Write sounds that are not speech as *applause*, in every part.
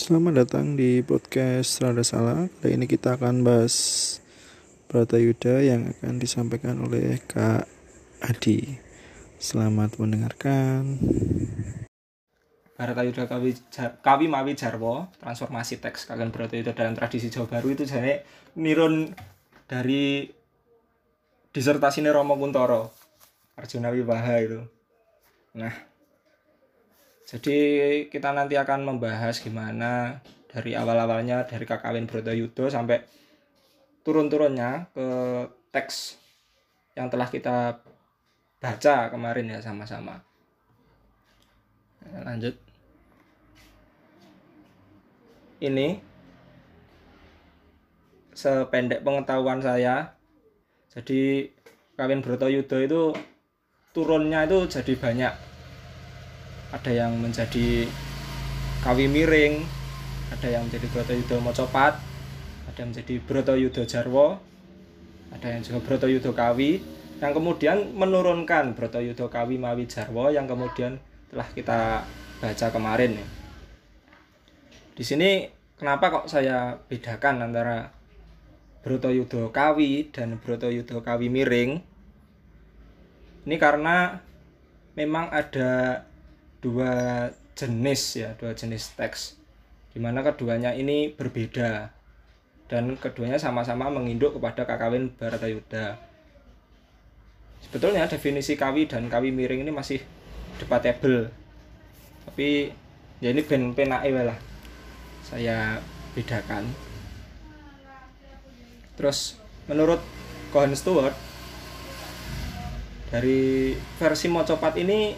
Selamat datang di podcast Rada Salah. Kali ini kita akan bahas Yuda yang akan disampaikan oleh Kak Adi. Selamat mendengarkan. Yuda Kawi, Kawi Mawi Jarwo, transformasi teks kalian Yuda dalam tradisi Jawa Baru itu jadi nirun dari disertasi Romo Kuntoro, Arjuna Wibaha itu. Nah, jadi kita nanti akan membahas gimana dari awal-awalnya dari Kakawin Brotoyudo sampai turun-turunnya ke teks yang telah kita baca kemarin ya sama-sama. Lanjut. Ini sependek pengetahuan saya. Jadi Kawin Brotoyudo itu turunnya itu jadi banyak ada yang menjadi kawi miring ada yang menjadi Broto Yudo Mocopat ada yang menjadi Broto Yudo Jarwo ada yang juga Broto Yudo Kawi. Yang kemudian menurunkan Broto Yudo Kawi Mawi Jarwo yang kemudian telah kita baca kemarin di sini kenapa kok saya bedakan antara Broto Yudo Kawi dan Broto Yudo Kawi Miring? Ini karena memang ada dua jenis ya dua jenis teks. Di mana keduanya ini berbeda. Dan keduanya sama-sama menginduk kepada kakawin Baratayuda sebetulnya definisi kawi dan kawi miring ini masih debatable. Tapi ya ini ben penae lah. Saya bedakan. Terus menurut Cohen Stewart dari versi Mocopat ini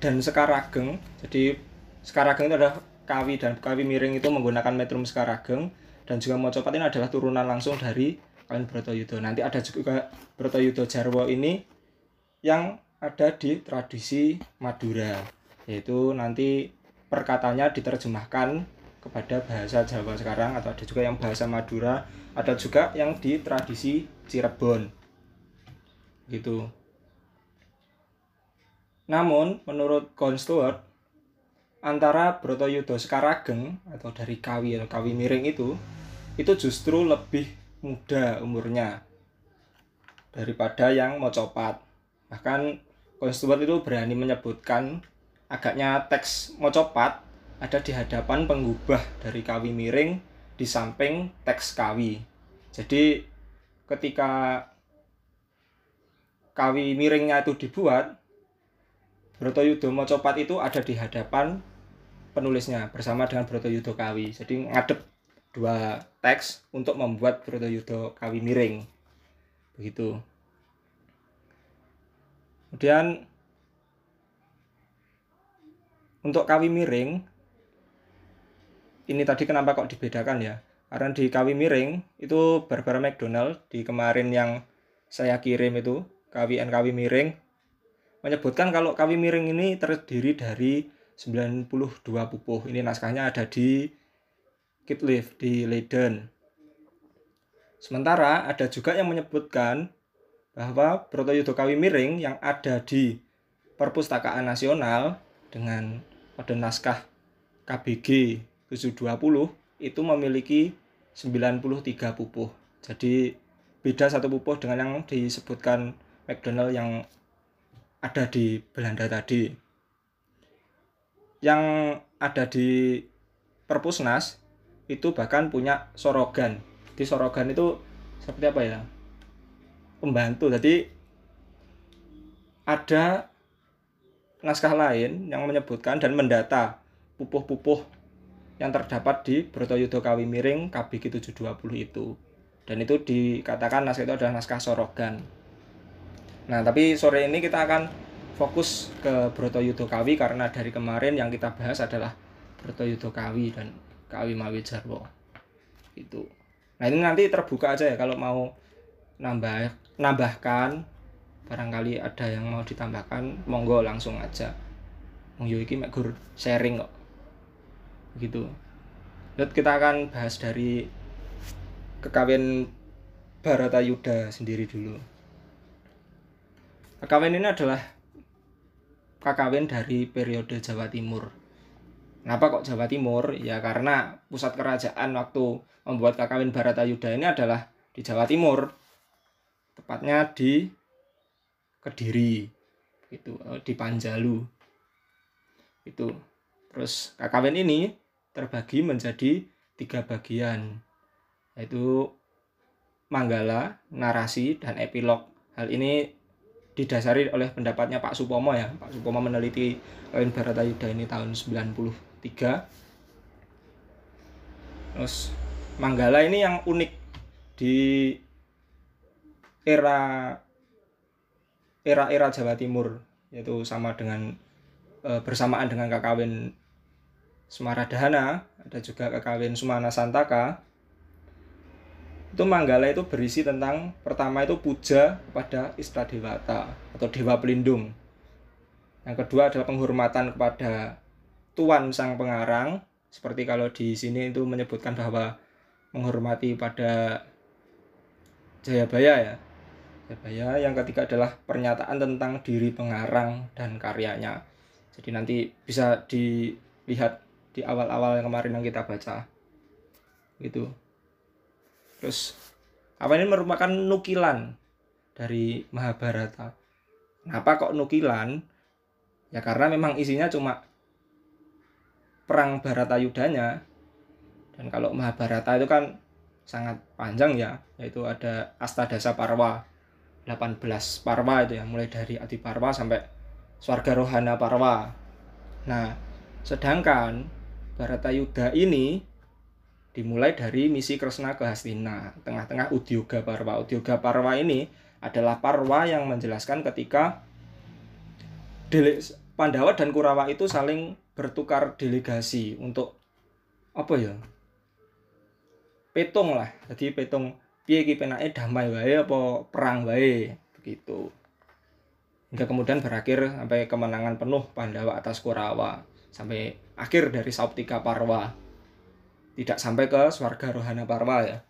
dan sekarageng. Jadi sekarageng itu adalah kawi dan kawi miring itu menggunakan metrum sekarageng. Dan juga mocopat ini adalah turunan langsung dari kawin Brotoyudo nanti ada juga Brotoyudo Jarwo ini yang ada di tradisi Madura yaitu nanti perkatanya diterjemahkan kepada bahasa Jawa sekarang atau ada juga yang bahasa Madura ada juga yang di tradisi Cirebon. Gitu namun, menurut Con Stewart, antara Brotoyudo Sekarageng atau dari Kawi atau Kawi Miring itu, itu justru lebih muda umurnya daripada yang Mocopat. Bahkan Con Stewart itu berani menyebutkan agaknya teks Mocopat ada di hadapan penggubah dari Kawi Miring di samping teks Kawi. Jadi ketika Kawi Miringnya itu dibuat, Brotoyudo Mocopat itu ada di hadapan penulisnya bersama dengan Brotoyudo Kawi. Jadi ngadep dua teks untuk membuat Brotoyudo Kawi miring. Begitu. Kemudian untuk kawi miring ini tadi kenapa kok dibedakan ya? Karena di kawi miring itu Barbara McDonald di kemarin yang saya kirim itu kawi and kawi miring menyebutkan kalau kawi miring ini terdiri dari 92 pupuh. Ini naskahnya ada di Kitleaf di Leiden. Sementara ada juga yang menyebutkan bahwa Brotoyudo Kawi Miring yang ada di Perpustakaan Nasional dengan pada naskah KBG 720 itu memiliki 93 pupuh. Jadi beda satu pupuh dengan yang disebutkan McDonald yang ada di Belanda tadi. Yang ada di Perpusnas itu bahkan punya sorogan. Di sorogan itu seperti apa ya? Pembantu. Jadi ada naskah lain yang menyebutkan dan mendata pupuh-pupuh yang terdapat di Brotoyudo Kawi Miring KBG 720 itu. Dan itu dikatakan naskah itu adalah naskah sorogan. Nah, tapi sore ini kita akan fokus ke Broto Yudo Kawi karena dari kemarin yang kita bahas adalah Broto Yudo Kawi dan Kawi Mawi Jarwo. Itu. Nah, ini nanti terbuka aja ya kalau mau nambah nambahkan barangkali ada yang mau ditambahkan monggo langsung aja. Wong yo iki mek sharing kok. Begitu. Lalu kita akan bahas dari kekawin Baratayuda sendiri dulu. KKWN ini adalah KKWN dari periode Jawa Timur. Kenapa kok Jawa Timur? Ya karena pusat kerajaan waktu membuat Kakawin Baratayuda ini adalah di Jawa Timur. Tepatnya di Kediri. Gitu, eh, di Panjalu. Itu. Terus Kakawin ini terbagi menjadi tiga bagian. Yaitu Manggala, narasi, dan epilog. Hal ini didasari oleh pendapatnya Pak Supomo ya. Pak Supomo meneliti Kawin Baratayuda ini tahun 93. Terus Manggala ini yang unik di era era-era Jawa Timur yaitu sama dengan e, bersamaan dengan Kakawin Semaradahana, ada juga Kakawin Sumana Santaka itu Manggala itu berisi tentang pertama itu puja kepada Istra Dewata atau Dewa Pelindung. Yang kedua adalah penghormatan kepada Tuan Sang Pengarang, seperti kalau di sini itu menyebutkan bahwa menghormati pada Jayabaya ya. Jayabaya yang ketiga adalah pernyataan tentang diri pengarang dan karyanya. Jadi nanti bisa dilihat di awal-awal yang kemarin yang kita baca. Gitu. Terus apa ini merupakan nukilan dari Mahabharata. Kenapa kok nukilan? Ya karena memang isinya cuma perang Baratayudanya. Dan kalau Mahabharata itu kan sangat panjang ya, yaitu ada Astadasa Parwa. 18 Parwa itu ya, mulai dari Adi Parwa sampai Swarga Rohana Parwa. Nah, sedangkan Baratayuda ini dimulai dari misi Kresna ke Hastina, tengah-tengah Udyoga Parwa. Udyoga Parwa ini adalah parwa yang menjelaskan ketika Pandawa dan Kurawa itu saling bertukar delegasi untuk apa ya? Petung lah. Jadi petung piye ki penake damai wae apa perang wae begitu. Hingga kemudian berakhir sampai kemenangan penuh Pandawa atas Kurawa sampai akhir dari Sauptika Parwa tidak sampai ke Swarga Rohana Parwa ya.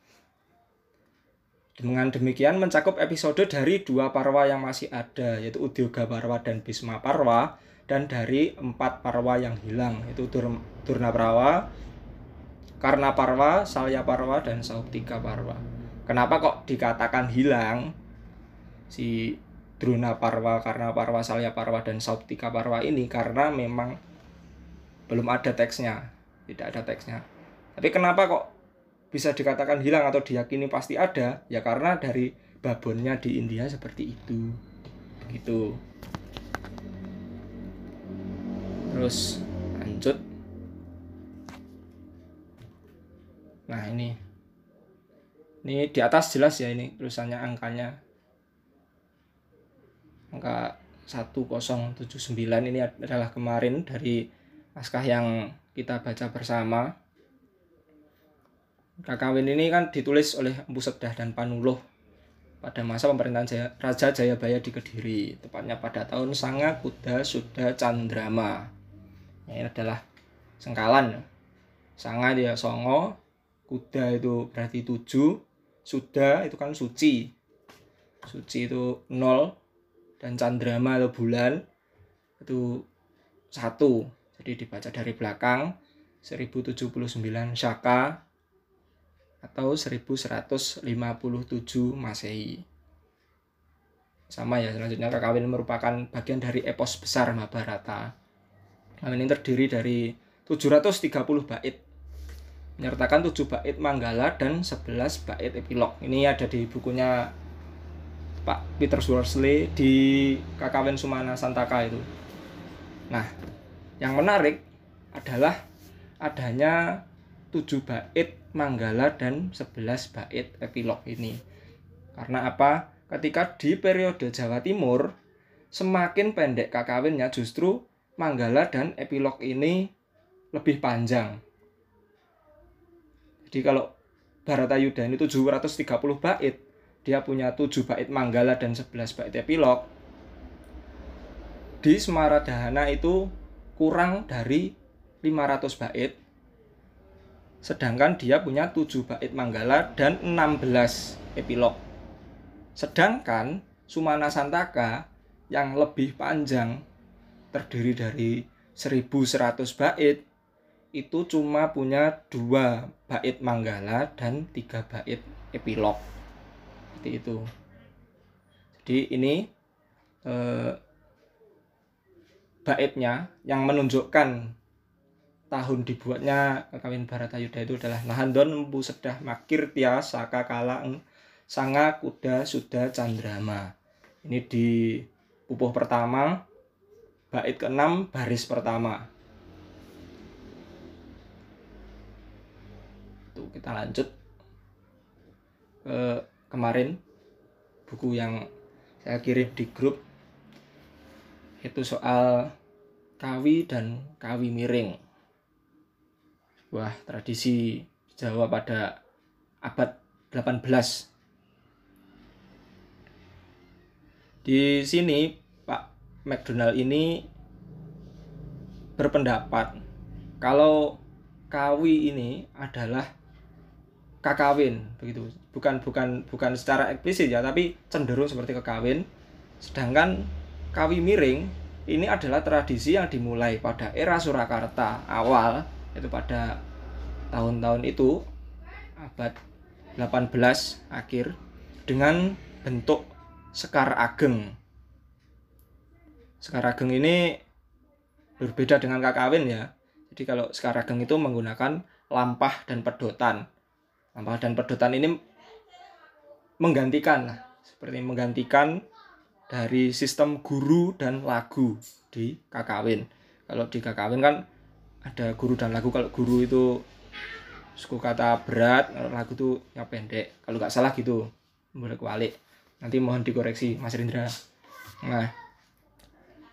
Dengan demikian mencakup episode dari dua Parwa yang masih ada yaitu Udyoga Parwa dan Bisma Parwa dan dari empat Parwa yang hilang yaitu Dur Durna Parwa, Karna Parwa, Salya Parwa dan Sauptika Parwa. Kenapa kok dikatakan hilang si Druna Parwa, Karna Parwa, Salya Parwa dan Sauptika Parwa ini karena memang belum ada teksnya, tidak ada teksnya. Tapi kenapa kok bisa dikatakan hilang atau diyakini pasti ada? Ya karena dari babonnya di India seperti itu. Gitu. Terus lanjut. Nah, ini. Ini di atas jelas ya ini tulisannya angkanya. Angka 1079 ini adalah kemarin dari naskah yang kita baca bersama Kakawin ini kan ditulis oleh Empu Sedah dan Panuluh pada masa pemerintahan Jaya, Raja Jayabaya di Kediri, tepatnya pada tahun Sanga Kuda Suda Candrama. Ya, ini adalah sengkalan. Sanga dia songo, kuda itu berarti tujuh, suda itu kan suci. Suci itu nol, dan candrama atau bulan itu satu. Jadi dibaca dari belakang 1079 Shaka atau 1157 Masehi. Sama ya, selanjutnya Kakawin merupakan bagian dari epos besar Mahabharata. Kakawin ini terdiri dari 730 bait menyertakan 7 bait Manggala dan 11 bait epilog. Ini ada di bukunya Pak Peter Worsley di Kakawin Sumana Santaka itu. Nah, yang menarik adalah adanya 7 bait Manggala dan 11 bait epilog ini. Karena apa? Ketika di periode Jawa Timur semakin pendek kakawinnya justru Manggala dan epilog ini lebih panjang. Jadi kalau Baratayuda ini 730 bait, dia punya 7 bait Manggala dan 11 bait epilog. Di Semaradahana itu kurang dari 500 bait sedangkan dia punya 7 bait manggala dan 16 epilog. Sedangkan Sumana Santaka yang lebih panjang terdiri dari 1100 bait itu cuma punya dua bait manggala dan tiga bait epilog seperti itu jadi ini eh, baitnya yang menunjukkan tahun dibuatnya kawin Baratayuda itu adalah Nahandon Empu Sedah Makir Tia Saka Kala Sanga Kuda Suda Candrama. Ini di pupuh pertama bait keenam baris pertama. Itu kita lanjut ke kemarin. Buku yang saya kirim di grup itu soal kawi dan kawi miring sebuah tradisi Jawa pada abad 18 di sini Pak McDonald ini berpendapat kalau kawi ini adalah kakawin begitu. Bukan bukan bukan secara eksplisit ya tapi cenderung seperti kekawin. Sedangkan kawi miring ini adalah tradisi yang dimulai pada era Surakarta awal itu pada tahun-tahun itu abad 18 akhir dengan bentuk sekar ageng. Sekar ageng ini berbeda dengan kakawin ya. Jadi kalau sekar ageng itu menggunakan lampah dan pedotan. Sampah dan pedotan ini menggantikan seperti menggantikan dari sistem guru dan lagu di kakawin. Kalau di kakawin kan ada guru dan lagu. Kalau guru itu suku kata berat, kalau lagu itu yang pendek. Kalau nggak salah gitu, boleh balik. Nanti mohon dikoreksi Mas Rindra. Nah,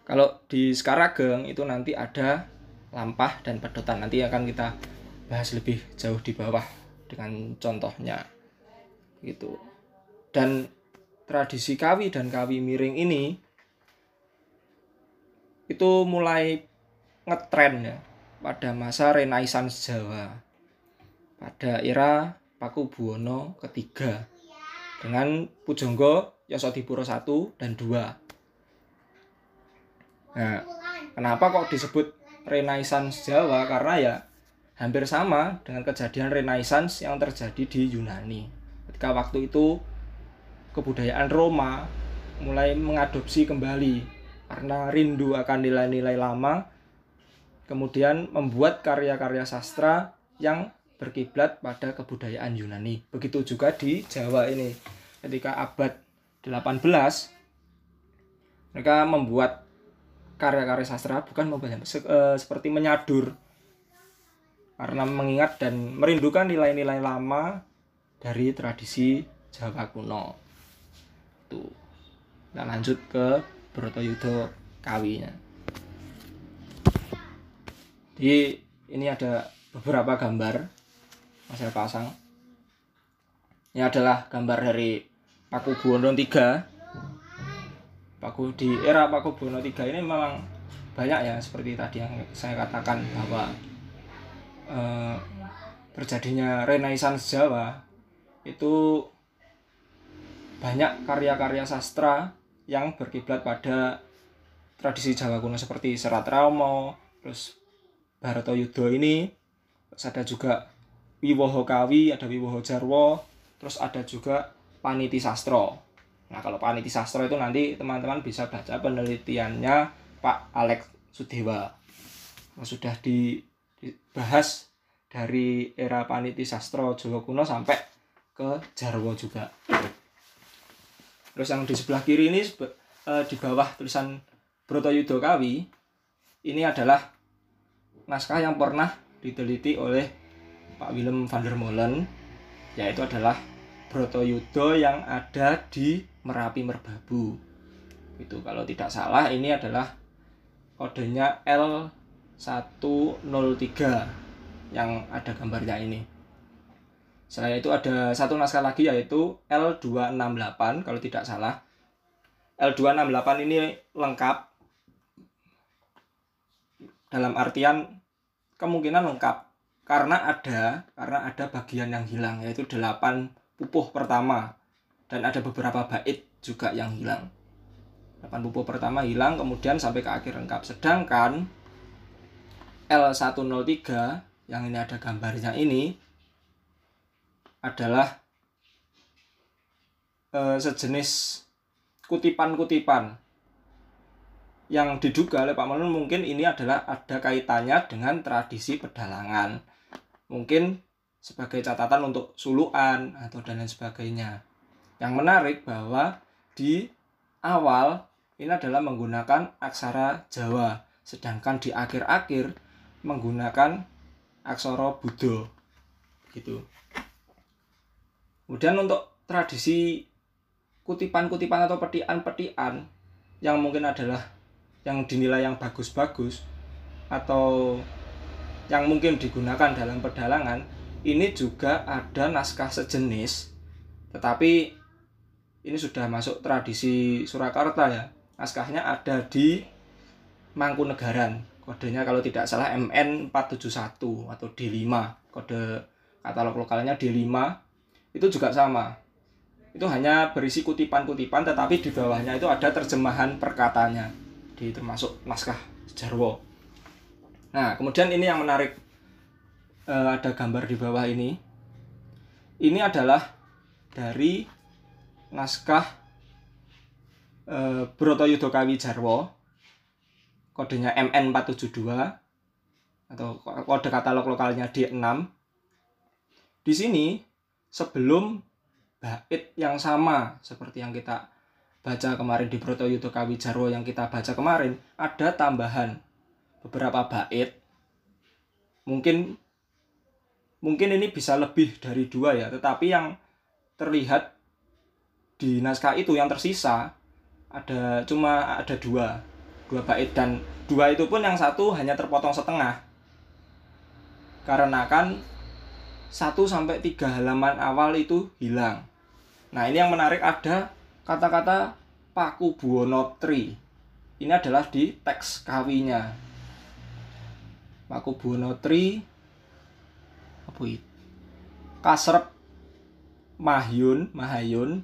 kalau di Sekarageng itu nanti ada lampah dan pedotan. Nanti akan kita bahas lebih jauh di bawah dengan contohnya gitu dan tradisi kawi dan kawi miring ini itu mulai ngetren ya pada masa Renaissance Jawa pada era Paku Buwono ketiga dengan Pujangga Yasodipuro 1 dan 2 nah kenapa kok disebut Renaissance Jawa karena ya hampir sama dengan kejadian Renaissance yang terjadi di Yunani. Ketika waktu itu kebudayaan Roma mulai mengadopsi kembali karena rindu akan nilai-nilai lama, kemudian membuat karya-karya sastra yang berkiblat pada kebudayaan Yunani. Begitu juga di Jawa ini. Ketika abad 18 mereka membuat karya-karya sastra bukan membanyak eh, seperti menyadur karena mengingat dan merindukan nilai-nilai lama dari tradisi Jawa kuno. Tuh. Kita lanjut ke Brotoyudo Kawinya. Di ini ada beberapa gambar saya pasang. Ini adalah gambar dari Paku Buwono III. Paku di era Paku Buwono III ini memang banyak ya seperti tadi yang saya katakan bahwa eh, terjadinya Renaissance Jawa itu banyak karya-karya sastra yang berkiblat pada tradisi Jawa kuno seperti Serat Raumo, terus Bharata Yudha ini, terus ada juga Wiwoho Kawi, ada Wiwoho Jarwo, terus ada juga Paniti Sastro. Nah kalau Paniti Sastro itu nanti teman-teman bisa baca penelitiannya Pak Alex Sudewa. Sudah di dibahas dari era Paniti Sastro Jawa kuno sampai ke Jarwo juga. Terus yang di sebelah kiri ini eh, di bawah tulisan Brotoyudo Kawi ini adalah naskah yang pernah diteliti oleh Pak Willem van der Molen yaitu adalah Brotoyudo yang ada di Merapi Merbabu. Itu kalau tidak salah ini adalah kodenya L 103 yang ada gambarnya ini. Selain itu ada satu naskah lagi yaitu L268 kalau tidak salah. L268 ini lengkap dalam artian kemungkinan lengkap karena ada karena ada bagian yang hilang yaitu 8 pupuh pertama dan ada beberapa bait juga yang hilang. 8 pupuh pertama hilang kemudian sampai ke akhir lengkap. Sedangkan L103 yang ini ada gambarnya ini adalah eh, sejenis kutipan-kutipan yang diduga oleh Pak Manun mungkin ini adalah ada kaitannya dengan tradisi pedalangan. Mungkin sebagai catatan untuk suluan atau dan lain sebagainya. Yang menarik bahwa di awal ini adalah menggunakan aksara Jawa, sedangkan di akhir-akhir menggunakan aksara Buddha. Gitu. Kemudian untuk tradisi kutipan-kutipan atau petian-petian yang mungkin adalah yang dinilai yang bagus-bagus atau yang mungkin digunakan dalam pedalangan ini juga ada naskah sejenis tetapi ini sudah masuk tradisi Surakarta ya. Naskahnya ada di Mangkunegaran. Kodenya kalau tidak salah MN 471 atau D5 kode katalog lokalnya D5 itu juga sama. Itu hanya berisi kutipan-kutipan tetapi di bawahnya itu ada terjemahan perkatanya di termasuk naskah Jarwo. Nah, kemudian ini yang menarik e, ada gambar di bawah ini. Ini adalah dari naskah e, Broto Yudokawi Jarwo. Kodenya MN472 atau kode katalog lokalnya D6. Di sini sebelum bait yang sama seperti yang kita baca kemarin di Broto Yudo Kawi Jarwo yang kita baca kemarin ada tambahan beberapa bait. Mungkin mungkin ini bisa lebih dari dua ya tetapi yang terlihat di naskah itu yang tersisa ada cuma ada dua dua bait. Dan dua itu pun yang satu hanya terpotong setengah. Karena kan satu sampai tiga halaman awal itu hilang. Nah ini yang menarik ada kata-kata Paku Buwono Tri. Ini adalah di teks kawinya Paku Buwono Tri. Apa itu Kasrep Mahyun Mahayun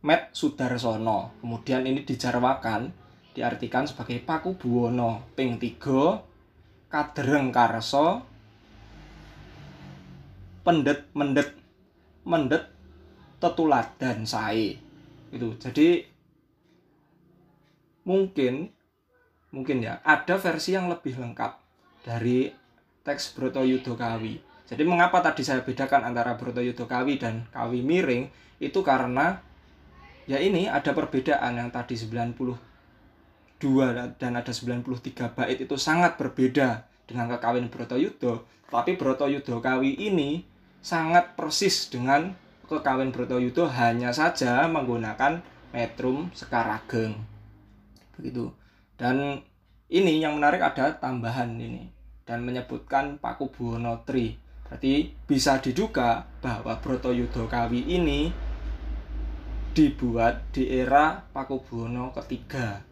Met Sudarsono. Kemudian ini dijarwakan diartikan sebagai Paku Buwono ping 3 Kadereng Karso pendet mendet mendet tetuladan sae itu. Jadi mungkin mungkin ya ada versi yang lebih lengkap dari teks Broto Yudo Kawi jadi mengapa tadi saya bedakan antara Broto Yudo Kawi dan Kawi Miring? Itu karena ya ini ada perbedaan yang tadi 92 dan ada 93 bait itu sangat berbeda dengan kekawin Broto Yudo. Tapi Broto Yudo Kawi ini sangat persis dengan kekawin Brotoyudo hanya saja menggunakan metrum sekarageng. Begitu. Dan ini yang menarik ada tambahan ini dan menyebutkan Paku Buwono Tri. Berarti bisa diduga bahwa Brotoyudo Kawi ini dibuat di era Paku Buwono ketiga.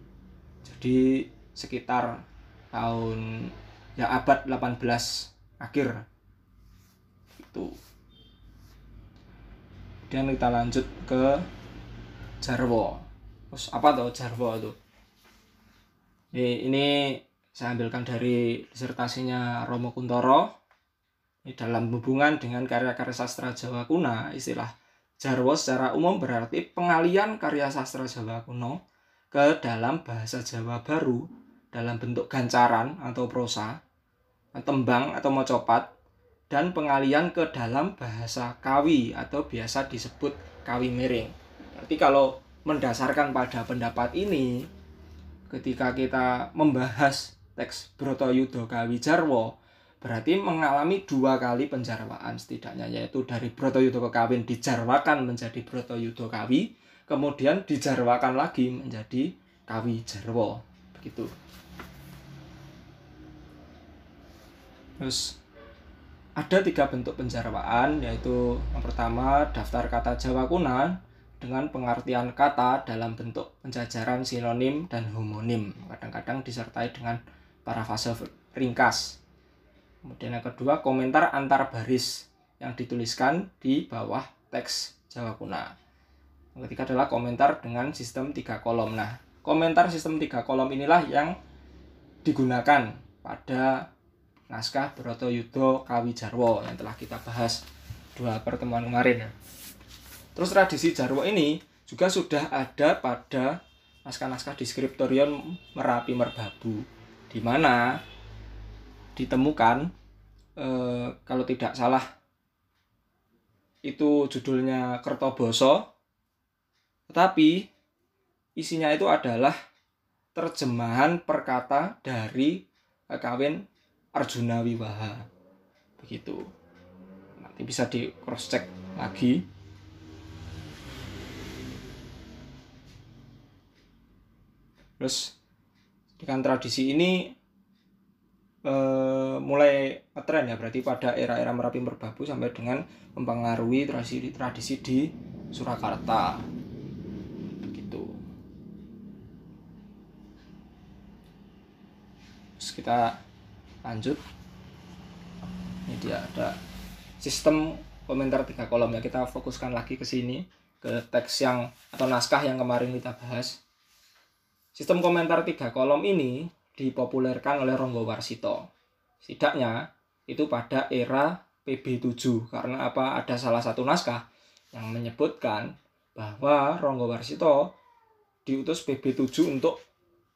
Jadi sekitar tahun ya abad 18 akhir. Itu kemudian kita lanjut ke Jarwo. Terus apa tuh Jarwo itu? Ini, ini saya ambilkan dari disertasinya Romo Kuntoro. Ini dalam hubungan dengan karya-karya sastra Jawa kuno istilah Jarwo secara umum berarti pengalian karya sastra Jawa kuno ke dalam bahasa Jawa baru dalam bentuk gancaran atau prosa, tembang atau mocopat, dan pengalian ke dalam bahasa kawi atau biasa disebut kawi miring. Berarti kalau mendasarkan pada pendapat ini, ketika kita membahas teks Broto Yudo Kawi Jarwo, berarti mengalami dua kali penjarwaan setidaknya, yaitu dari Broto Yudo Kawin dijarwakan menjadi Broto Yudo Kawi, kemudian dijarwakan lagi menjadi Kawi Jarwo. Begitu. Terus ada tiga bentuk penjarwaan yaitu yang pertama daftar kata Jawa kuno dengan pengertian kata dalam bentuk penjajaran sinonim dan homonim. Kadang-kadang disertai dengan parafase ringkas. Kemudian yang kedua komentar antar baris yang dituliskan di bawah teks Jawa kuno yang ketiga adalah komentar dengan sistem tiga kolom. Nah komentar sistem tiga kolom inilah yang digunakan pada naskah Broto Yudo Kawi Jarwo yang telah kita bahas dua pertemuan kemarin. Terus tradisi Jarwo ini juga sudah ada pada naskah-naskah di skriptorion Merapi Merbabu di mana ditemukan eh, kalau tidak salah itu judulnya Kertoboso tetapi isinya itu adalah terjemahan perkata dari kawin Arjuna Wiwaha. Begitu. Nanti bisa di cross check lagi. Terus dengan tradisi ini eh, mulai ngetren ya berarti pada era-era Merapi Merbabu sampai dengan mempengaruhi tradisi tradisi di Surakarta. Terus kita lanjut. Ini dia ada sistem komentar tiga kolom ya. Kita fokuskan lagi ke sini ke teks yang atau naskah yang kemarin kita bahas. Sistem komentar tiga kolom ini dipopulerkan oleh Ronggo Warsito. Setidaknya itu pada era PB7 karena apa ada salah satu naskah yang menyebutkan bahwa Ronggo Warsito diutus PB7 untuk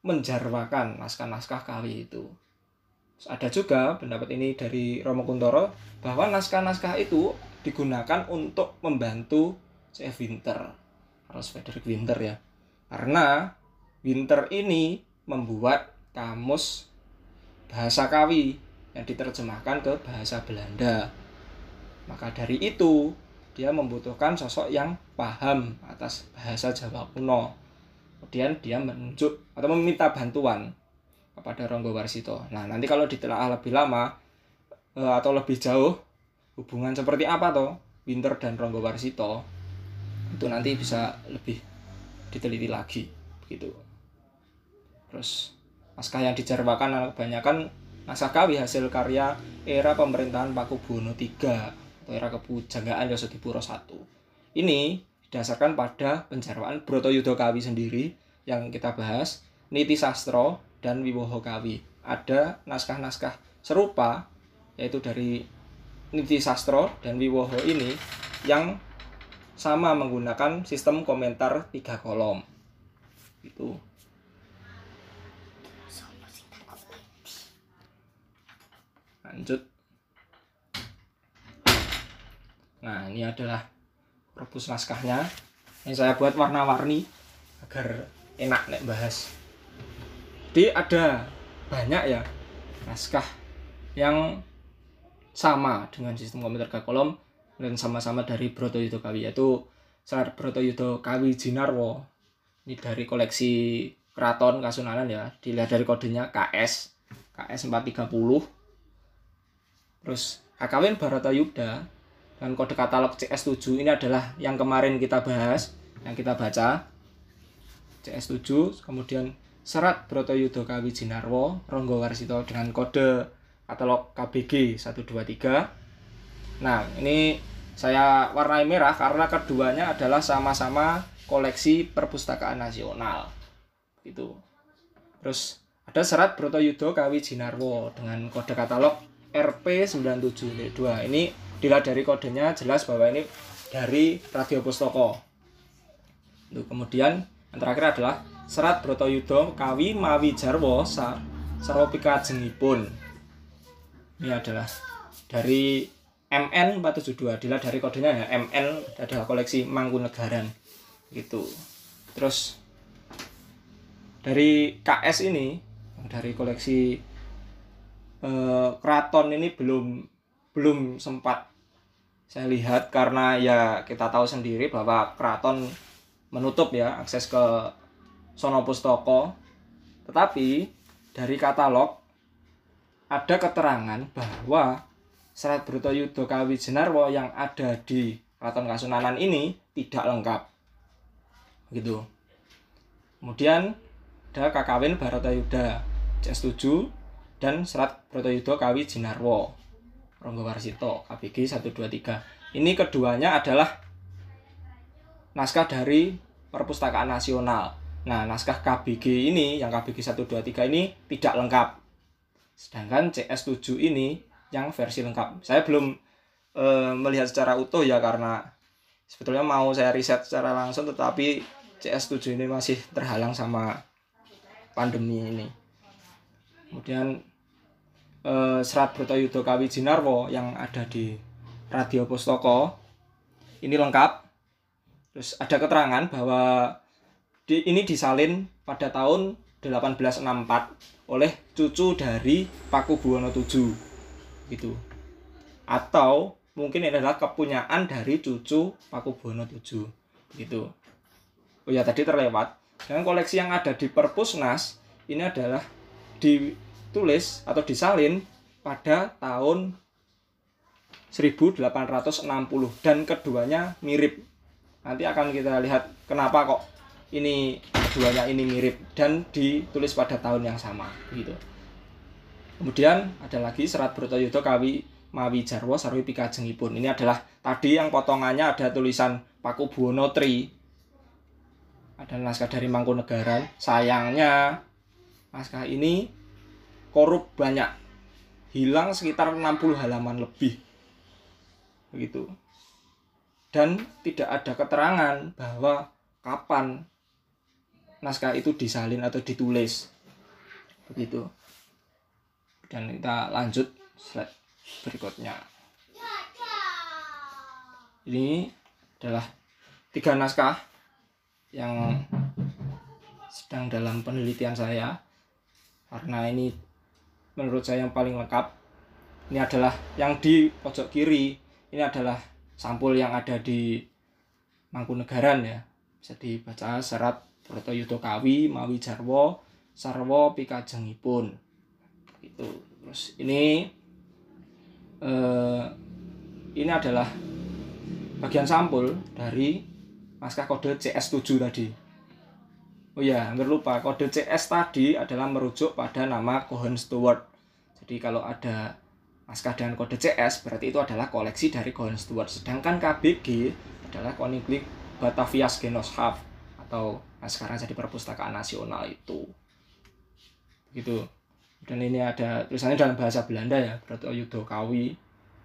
menjarwakan naskah-naskah kawi itu. Ada juga pendapat ini dari Romo Kuntoro bahwa naskah-naskah itu digunakan untuk membantu C.F. Winter harus Frederick Winter ya. Karena Winter ini membuat kamus bahasa kawi yang diterjemahkan ke bahasa Belanda. Maka dari itu, dia membutuhkan sosok yang paham atas bahasa Jawa kuno kemudian dia menunjuk atau meminta bantuan kepada Ronggo Warsito. Nah, nanti kalau ditelaah lebih lama e, atau lebih jauh hubungan seperti apa toh Winter dan Ronggo Warsito itu nanti bisa lebih diteliti lagi begitu. Terus naskah yang dijarwakan kebanyakan naskah kawi hasil karya era pemerintahan Pakubuwono III atau era kepujagaan Yosodipuro I. Ini didasarkan pada penjarwaan Brotoyudo Kawi sendiri yang kita bahas, Niti Sastro dan Wiwoho Kawi. Ada naskah-naskah serupa yaitu dari Niti Sastro dan Wiwoho ini yang sama menggunakan sistem komentar tiga kolom. Itu. Lanjut. Nah, ini adalah rebus naskahnya yang saya buat warna-warni agar enak nek bahas jadi ada banyak ya. Naskah yang sama dengan sistem komputer ke kolom dan sama-sama dari Broto Yudo Kawi yaitu Sar Broto Yudo Kawi Jinarwo. Ini dari koleksi Keraton Kasunanan ya dilihat dari kodenya KS KS 430 terus Kakawin Barata Yuda dan kode katalog CS7 ini adalah yang kemarin kita bahas, yang kita baca. CS7, kemudian serat Broto Yudo Kawi Jinarwo, Ronggo Warsito dengan kode katalog KBG 123. Nah, ini saya warnai merah karena keduanya adalah sama-sama koleksi perpustakaan nasional. Gitu. Terus ada serat Broto Yudo Kawi Jinarwo dengan kode katalog RP9702. Ini dilihat dari kodenya jelas bahwa ini dari Radio Pustoko. Kemudian yang terakhir adalah serat Brotoyudo Kawi Mawi Jarwo Saropika Jengipun. Ini adalah dari MN 472 dilihat dari kodenya ya MN adalah koleksi Mangkunegaran gitu. Terus dari KS ini dari koleksi eh, keraton ini belum belum sempat saya lihat karena ya kita tahu sendiri bahwa keraton menutup ya akses ke Sono Pustoko. Tetapi dari katalog ada keterangan bahwa Serat Yudo Kawi Jenarwo yang ada di Keraton Kasunanan ini tidak lengkap. Gitu. Kemudian ada Kakawin Yuda CS7 dan Serat Yudo Kawi Jinarwo Ronggo Warsito KBG 123 ini keduanya adalah naskah dari perpustakaan nasional nah naskah KBG ini yang KBG 123 ini tidak lengkap. Sedangkan CS7 ini yang versi lengkap. Saya belum e, melihat secara utuh ya karena sebetulnya mau saya riset secara langsung tetapi CS7 ini masih terhalang sama pandemi ini. Kemudian e, serat Brotoyudo Kawi Jinarwo yang ada di Radio Pustoko ini lengkap. Terus ada keterangan bahwa di, ini disalin pada tahun 1864 oleh cucu dari Paku Buwono VII gitu. Atau mungkin ini adalah kepunyaan dari cucu Paku Buwono VII gitu. Oh ya tadi terlewat. Dengan koleksi yang ada di Perpusnas ini adalah ditulis atau disalin pada tahun 1860 dan keduanya mirip. Nanti akan kita lihat kenapa kok ini keduanya ini mirip dan ditulis pada tahun yang sama gitu. Kemudian ada lagi serat Brotoyudo Kawi Mawi Jarwo Sarwi Pikajengipun. Ini adalah tadi yang potongannya ada tulisan Paku Buwono Tri. Ada naskah dari Mangkunegaran. Sayangnya naskah ini korup banyak. Hilang sekitar 60 halaman lebih. Begitu. Dan tidak ada keterangan bahwa kapan naskah itu disalin atau ditulis. Begitu. Dan kita lanjut slide berikutnya. Ini adalah tiga naskah yang sedang dalam penelitian saya. Karena ini menurut saya yang paling lengkap. Ini adalah yang di pojok kiri. Ini adalah sampul yang ada di Mangkunegaran ya. Bisa dibaca serat Broto Yudo Kawi, Mawi Jarwo, Sarwo Pikajengipun. Itu. Terus ini eh, ini adalah bagian sampul dari naskah kode CS7 tadi. Oh ya, hampir lupa. Kode CS tadi adalah merujuk pada nama Cohen Stewart. Jadi kalau ada naskah dengan kode CS berarti itu adalah koleksi dari Cohen Stewart. Sedangkan KBG adalah Koninklijk Batavias Genootschap atau nah sekarang jadi perpustakaan nasional itu. Gitu. Dan ini ada tulisannya dalam bahasa Belanda ya berarti Yudo Kawi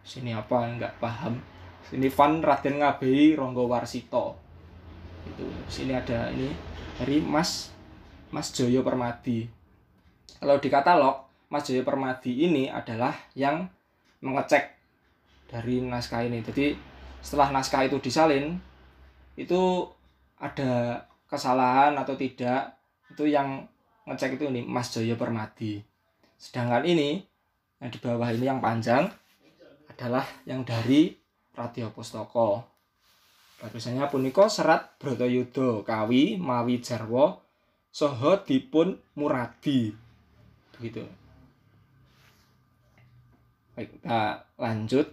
sini apa nggak paham. Sini Van Raden Ngabei Ronggo Warsito. Itu sini ada ini dari Mas Mas Joyo Permadi. Kalau di katalog Mas Joyo Permadi ini adalah yang mengecek dari naskah ini. Jadi setelah naskah itu disalin itu ada kesalahan atau tidak itu yang ngecek itu ini Mas Joyo Permadi. Sedangkan ini yang di bawah ini yang panjang adalah yang dari Radio Pustoko tulisannya puniko serat Brotoyudo Kawi Mawi Jarwo Soho dipun Muradi. Begitu. Baik kita lanjut.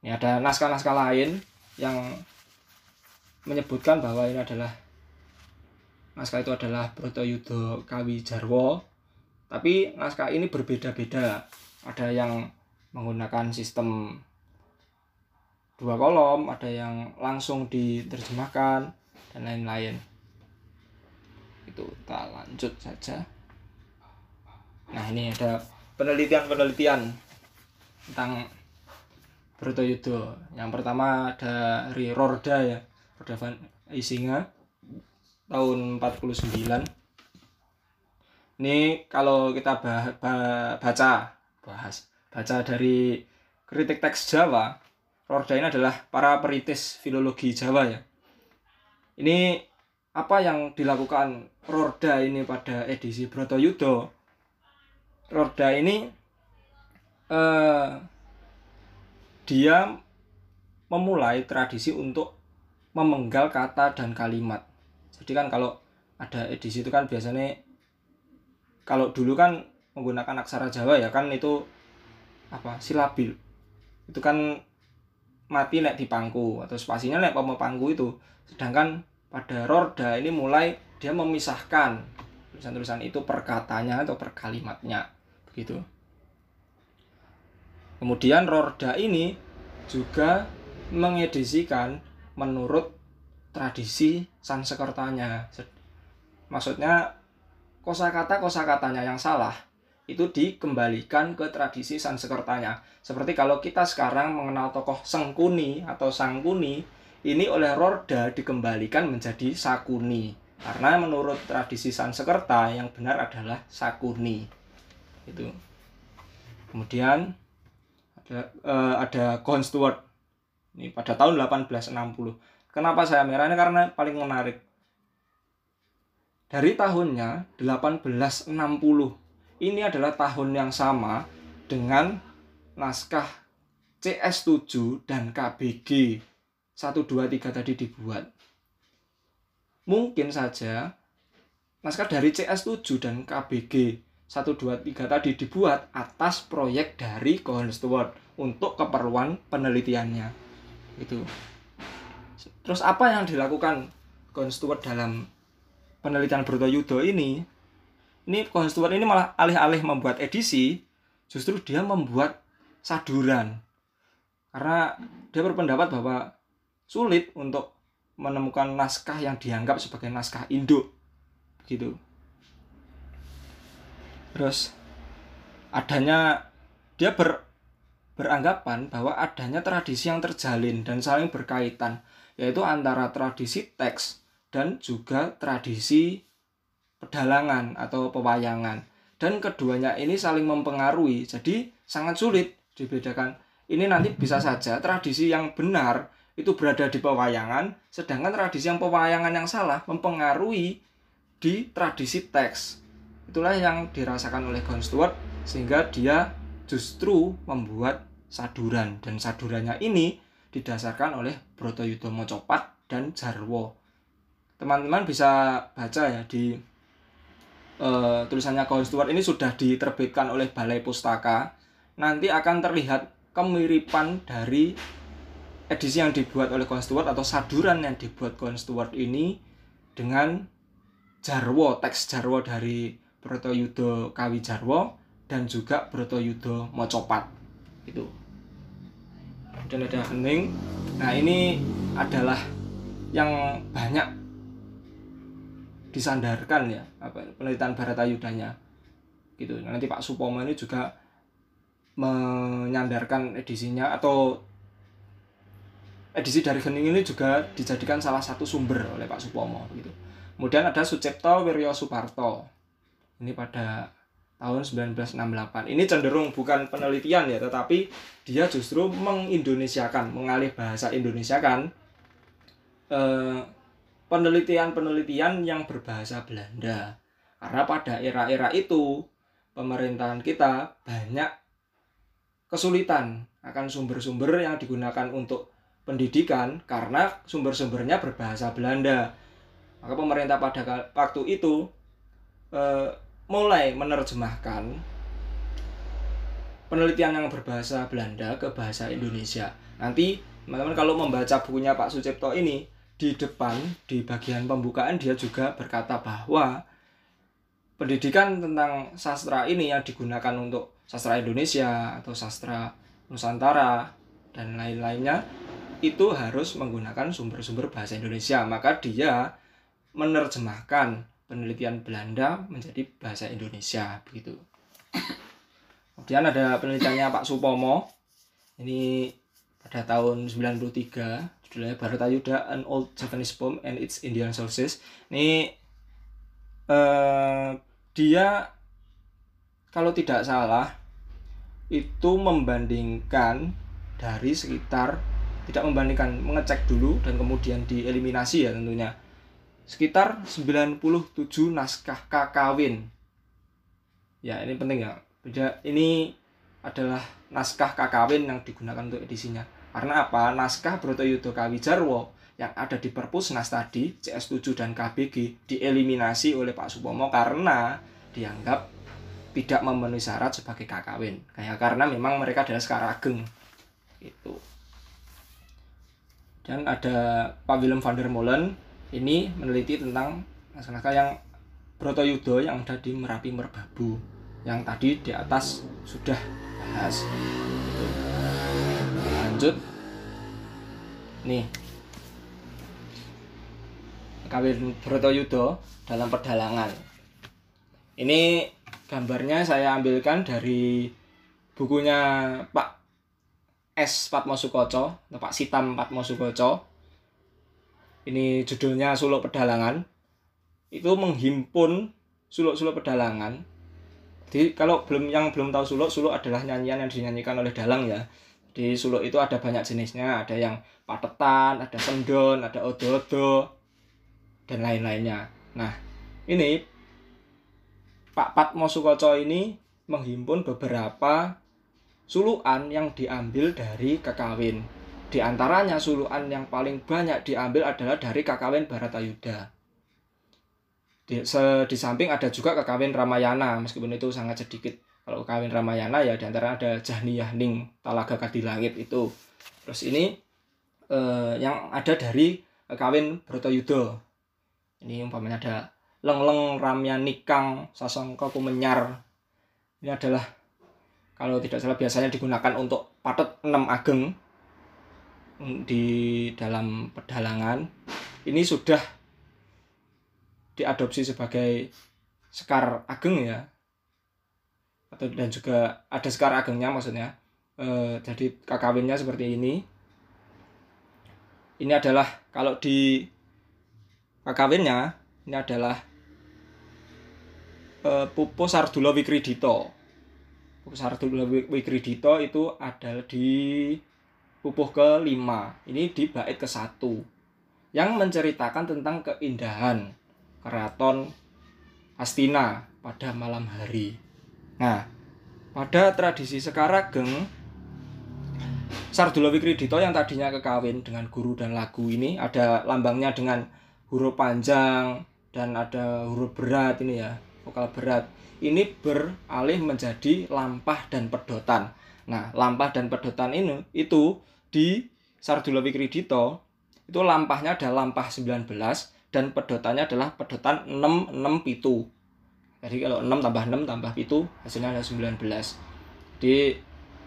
Ini ada naskah-naskah lain yang menyebutkan bahwa ini adalah naskah itu adalah Brotoyudo Kawi Jarwo tapi naskah ini berbeda-beda. Ada yang menggunakan sistem dua kolom ada yang langsung diterjemahkan dan lain-lain. Itu kita lanjut saja. Nah ini ada penelitian-penelitian tentang Brotoyudo. Yang pertama dari Rorda ya Rorda Van Isinga tahun 49 ini kalau kita bah, bah, baca bahas baca dari kritik teks Jawa Rorda ini adalah para peritis filologi Jawa ya. Ini apa yang dilakukan Rorda ini pada edisi Brotoyudo? Rorda ini eh, dia memulai tradisi untuk memenggal kata dan kalimat jadi kan kalau ada edisi itu kan biasanya kalau dulu kan menggunakan aksara Jawa ya kan itu apa silabil. Itu kan mati nek di pangku atau spasinya nek mau pangku itu. Sedangkan pada Rorda ini mulai dia memisahkan tulisan-tulisan itu per katanya atau per kalimatnya begitu. Kemudian Rorda ini juga mengedisikan menurut tradisi Sansekertanya. Maksudnya kosakata kosakatanya yang salah itu dikembalikan ke tradisi Sansekertanya. Seperti kalau kita sekarang mengenal tokoh Sengkuni atau Sangkuni, ini oleh Rorda dikembalikan menjadi Sakuni. Karena menurut tradisi Sansekerta yang benar adalah Sakuni. Itu. Kemudian ada eh, ada John Stewart. Ini pada tahun 1860. Kenapa saya merah ini karena paling menarik. Dari tahunnya 1860 ini adalah tahun yang sama dengan naskah CS7 dan KBG 123 tadi dibuat. Mungkin saja naskah dari CS7 dan KBG 123 tadi dibuat atas proyek dari Cohen Stewart untuk keperluan penelitiannya. Itu. Terus apa yang dilakukan Cohen Stewart dalam penelitian Broto Yudo ini? ini Cohen Stewart ini malah alih-alih membuat edisi justru dia membuat saduran. Karena dia berpendapat bahwa sulit untuk menemukan naskah yang dianggap sebagai naskah induk gitu. Terus adanya dia ber beranggapan bahwa adanya tradisi yang terjalin dan saling berkaitan yaitu antara tradisi teks dan juga tradisi pedalangan atau pewayangan. Dan keduanya ini saling mempengaruhi jadi sangat sulit dibedakan. Ini nanti bisa saja tradisi yang benar itu berada di pewayangan sedangkan tradisi yang pewayangan yang salah mempengaruhi di tradisi teks. Itulah yang dirasakan oleh John Stewart sehingga dia justru membuat saduran. Dan sadurannya ini didasarkan oleh Broto Yudo Mocopat dan Jarwo teman-teman bisa baca ya di uh, tulisannya Cohen Stewart ini sudah diterbitkan oleh Balai Pustaka, nanti akan terlihat kemiripan dari edisi yang dibuat oleh Cohen Stewart atau saduran yang dibuat Cohen Stewart ini dengan Jarwo, teks Jarwo dari Broto Yudo Kawi Jarwo dan juga Broto Yudo Mocopat. Itu. Dan ada hening. Nah, ini adalah yang banyak disandarkan ya apa penelitian Baratayudanya gitu nanti Pak Supomo ini juga menyandarkan edisinya atau edisi dari Gening ini juga dijadikan salah satu sumber oleh Pak Supomo gitu. Kemudian ada Sucipto Wiryo Suparto. Ini pada tahun 1968. Ini cenderung bukan penelitian ya, tetapi dia justru mengindonesiakan, mengalih bahasa Indonesia kan eh, penelitian-penelitian yang berbahasa Belanda. Karena pada era-era itu pemerintahan kita banyak kesulitan akan sumber-sumber yang digunakan untuk pendidikan karena sumber-sumbernya berbahasa Belanda. Maka pemerintah pada waktu itu eh, mulai menerjemahkan penelitian yang berbahasa Belanda ke bahasa Indonesia. Nanti teman-teman kalau membaca bukunya Pak Sucipto ini di depan di bagian pembukaan dia juga berkata bahwa pendidikan tentang sastra ini yang digunakan untuk sastra Indonesia atau sastra Nusantara dan lain-lainnya itu harus menggunakan sumber-sumber bahasa Indonesia maka dia menerjemahkan penelitian Belanda menjadi bahasa Indonesia begitu. Kemudian ada penelitiannya Pak Supomo. Ini pada tahun 93 judulnya Bharatayuda An Old Japanese Poem and Its Indian Sources. Ini uh, dia kalau tidak salah itu membandingkan dari sekitar tidak membandingkan mengecek dulu dan kemudian dieliminasi ya tentunya sekitar 97 naskah kakawin ya ini penting ya ini adalah naskah kakawin yang digunakan untuk edisinya karena apa? Naskah Brotoyudo Kawijarwo yang ada di Perpusnas tadi, CS7 dan KBG, dieliminasi oleh Pak Supomo karena dianggap tidak memenuhi syarat sebagai kakawin. Kayak karena memang mereka adalah sekarageng. Itu. Dan ada Pak Willem van der Molen ini meneliti tentang naskah-naskah yang Brotoyudo yang ada di Merapi Merbabu yang tadi di atas sudah bahas. Lanjut. Nih. Kawin Broto Yudo dalam pedalangan ini gambarnya saya ambilkan dari bukunya Pak S. Patmo Sukoco atau Pak Sitam Patmo Sukoco ini judulnya Suluk Pedalangan. Itu menghimpun suluk-suluk pedalangan. Jadi kalau belum yang belum tahu suluk suluk adalah nyanyian yang dinyanyikan oleh dalang ya. Di suluk itu ada banyak jenisnya. Ada yang patetan ada sendon ada odo-odo dan lain-lainnya. Nah ini Pak Patmo Sukoco ini menghimpun beberapa suluan yang diambil dari kekawin di antaranya suluan yang paling banyak diambil adalah dari kakawin Baratayuda di, se, di samping ada juga kekawin Ramayana meskipun itu sangat sedikit. Kalau kekawin Ramayana ya di antara ada Jahniyah Ning Talaga Kadilangit itu. Terus ini eh, yang ada dari kekawin Brotoyudo ini umpamanya ada Leng-leng Ramya Nikang Sasongko Kumenyar. Ini adalah kalau tidak salah biasanya digunakan untuk patet 6 ageng di dalam pedalangan ini sudah diadopsi sebagai sekar ageng ya. Atau dan juga ada sekar agengnya maksudnya. E, jadi kakawinnya seperti ini. Ini adalah kalau di kakawinnya ini adalah e, Pupu Sardula Wikridito Pupu Sardula Wikridito itu ada di pupuh kelima ini di bait ke satu yang menceritakan tentang keindahan keraton Astina pada malam hari. Nah, pada tradisi Sekarageng, Sardula Wikridito yang tadinya kekawin dengan guru dan lagu ini ada lambangnya dengan huruf panjang dan ada huruf berat ini ya, vokal berat. Ini beralih menjadi lampah dan pedotan. Nah, lampah dan pedotan ini itu di Sardula Wikridito itu lampahnya ada lampah 19 dan pedotannya adalah pedotan 6 6 pitu. Jadi kalau 6 tambah 6 tambah pitu hasilnya ada 19. Di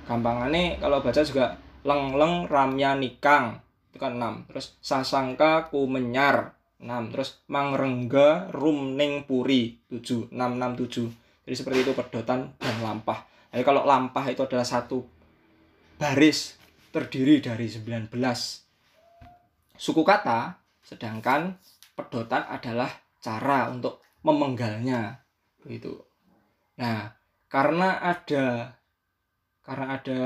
gampangannya kalau baca juga leng leng ramya nikang itu kan 6. Terus sasangka kumenyar 6. Terus mangrengga rumning puri 7 6 6 7. Jadi seperti itu pedotan dan lampah. Jadi kalau lampah itu adalah satu baris terdiri dari 19 suku kata sedangkan pedotan adalah cara untuk memenggalnya. Begitu. Nah karena ada karena ada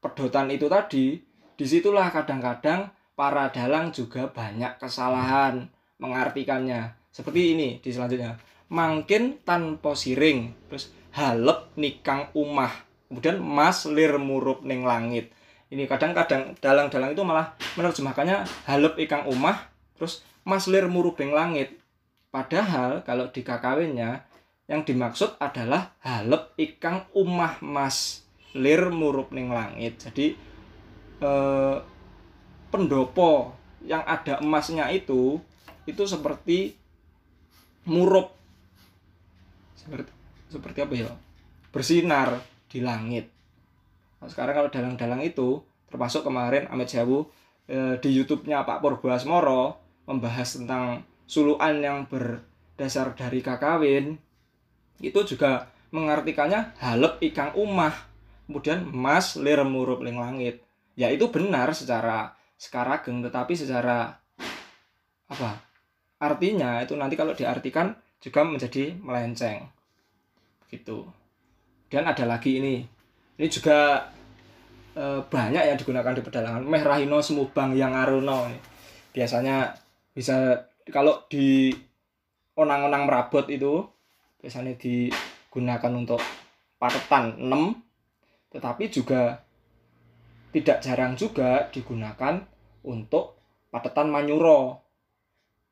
pedotan itu tadi di situlah kadang-kadang para dalang juga banyak kesalahan mengartikannya. Seperti ini di selanjutnya. Mangkin tanpa siring. Terus halep nikang umah kemudian mas lir murup ning langit ini kadang-kadang dalang-dalang itu malah menerjemahkannya halep ikang umah terus Mas Lir murubeng langit. Padahal kalau di kakawinnya yang dimaksud adalah halep ikang umah mas lir murup ning langit. Jadi eh, pendopo yang ada emasnya itu itu seperti murup seperti seperti apa ya? Bersinar di langit. Nah, sekarang kalau dalang-dalang itu termasuk kemarin Amit Sewu eh, di YouTube-nya Pak Purbo Asmoro membahas tentang suluan yang berdasar dari kakawin itu juga mengartikannya halep ikang umah kemudian mas lir murup ling langit. Ya itu benar secara sekarageng tetapi secara apa? Artinya itu nanti kalau diartikan juga menjadi melenceng gitu. Dan ada lagi ini. Ini juga e, banyak yang digunakan di pedalangan meh rahino semubang yang aruno. Biasanya bisa kalau di onang-onang merabot itu biasanya digunakan untuk paretan 6 tetapi juga tidak jarang juga digunakan untuk patetan manyuro.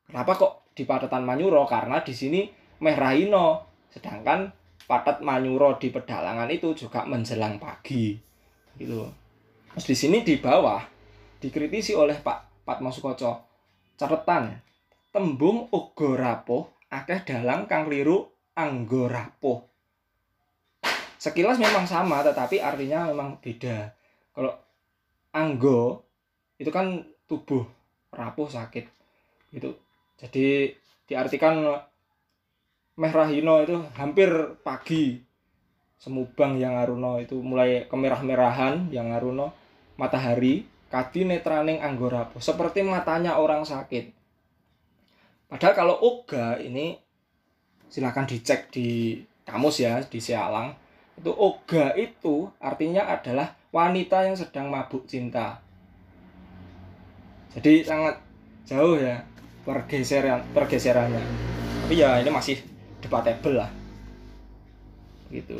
Kenapa kok di patetan manyuro? Karena di sini merahino, sedangkan patet manyuro di pedalangan itu juga menjelang pagi. Gitu. Terus di sini di bawah dikritisi oleh Pak Patmo Sukoco Catatan. Tembung uga rapuh akeh dalang kang kliru anggo rapuh. Sekilas memang sama tetapi artinya memang beda. Kalau anggo itu kan tubuh rapuh sakit gitu. Jadi diartikan Meh Rahino itu hampir pagi. Semubang yang aruno itu mulai kemerah-merahan yang aruno matahari kadi netraning anggorapo seperti matanya orang sakit. Padahal kalau oga ini silahkan dicek di kamus ya di Sialang itu oga itu artinya adalah wanita yang sedang mabuk cinta. Jadi sangat jauh ya pergeseran pergeserannya. Tapi ya ini masih debatable lah gitu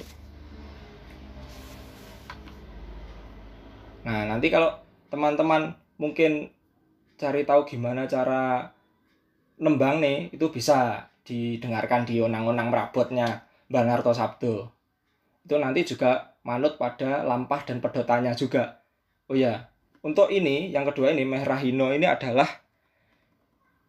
Nah, nanti kalau teman-teman mungkin cari tahu gimana cara nembang nih, itu bisa didengarkan di onang-onang merabotnya Mbak Narto Sabdo. Itu nanti juga manut pada lampah dan pedotannya juga. Oh ya, untuk ini yang kedua ini Mehrahino ini adalah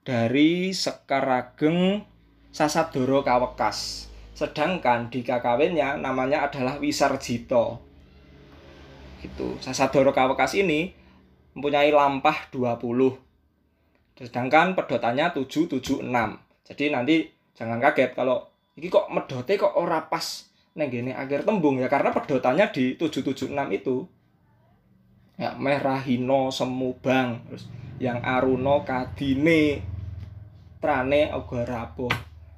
dari Sekarageng Sasadoro Kawekas. Sedangkan di kakawinnya namanya adalah Wisarjito gitu. Sasadoro Kawekas ini mempunyai lampah 20. Sedangkan pedotannya 776. Jadi nanti jangan kaget kalau ini kok medote kok ora pas neng gini akhir tembung ya karena pedotannya di 776 itu ya merahino semubang terus yang aruno kadine trane ogarapo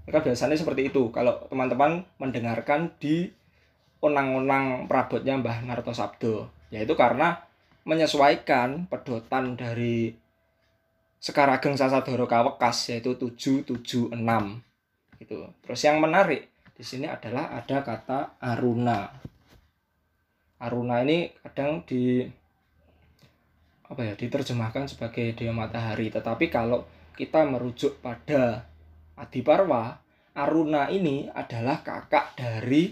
mereka biasanya seperti itu kalau teman-teman mendengarkan di onang-onang perabotnya Mbah Narto Sabdo yaitu karena menyesuaikan pedotan dari Sekarageng Sasadoro Kawekas yaitu 776 gitu. Terus yang menarik di sini adalah ada kata aruna. Aruna ini kadang di apa ya diterjemahkan sebagai dewa matahari, tetapi kalau kita merujuk pada Adiparwa, Aruna ini adalah kakak dari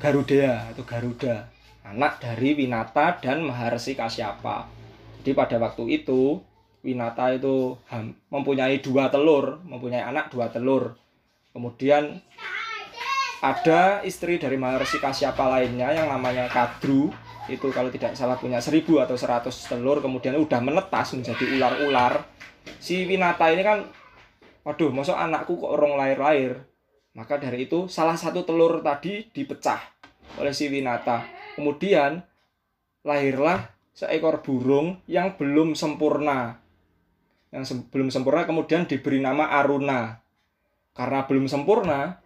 Garuda atau Garuda, anak dari Winata dan Maharsi Kasyapa. Jadi pada waktu itu Winata itu mempunyai dua telur, mempunyai anak dua telur. Kemudian ada istri dari Maharsi Kasyapa lainnya yang namanya Kadru itu kalau tidak salah punya seribu atau seratus telur kemudian udah menetas menjadi ular-ular si Winata ini kan waduh masuk anakku kok orang lahir-lahir maka dari itu salah satu telur tadi dipecah oleh si Winata. Kemudian lahirlah seekor burung yang belum sempurna. Yang se belum sempurna kemudian diberi nama Aruna. Karena belum sempurna,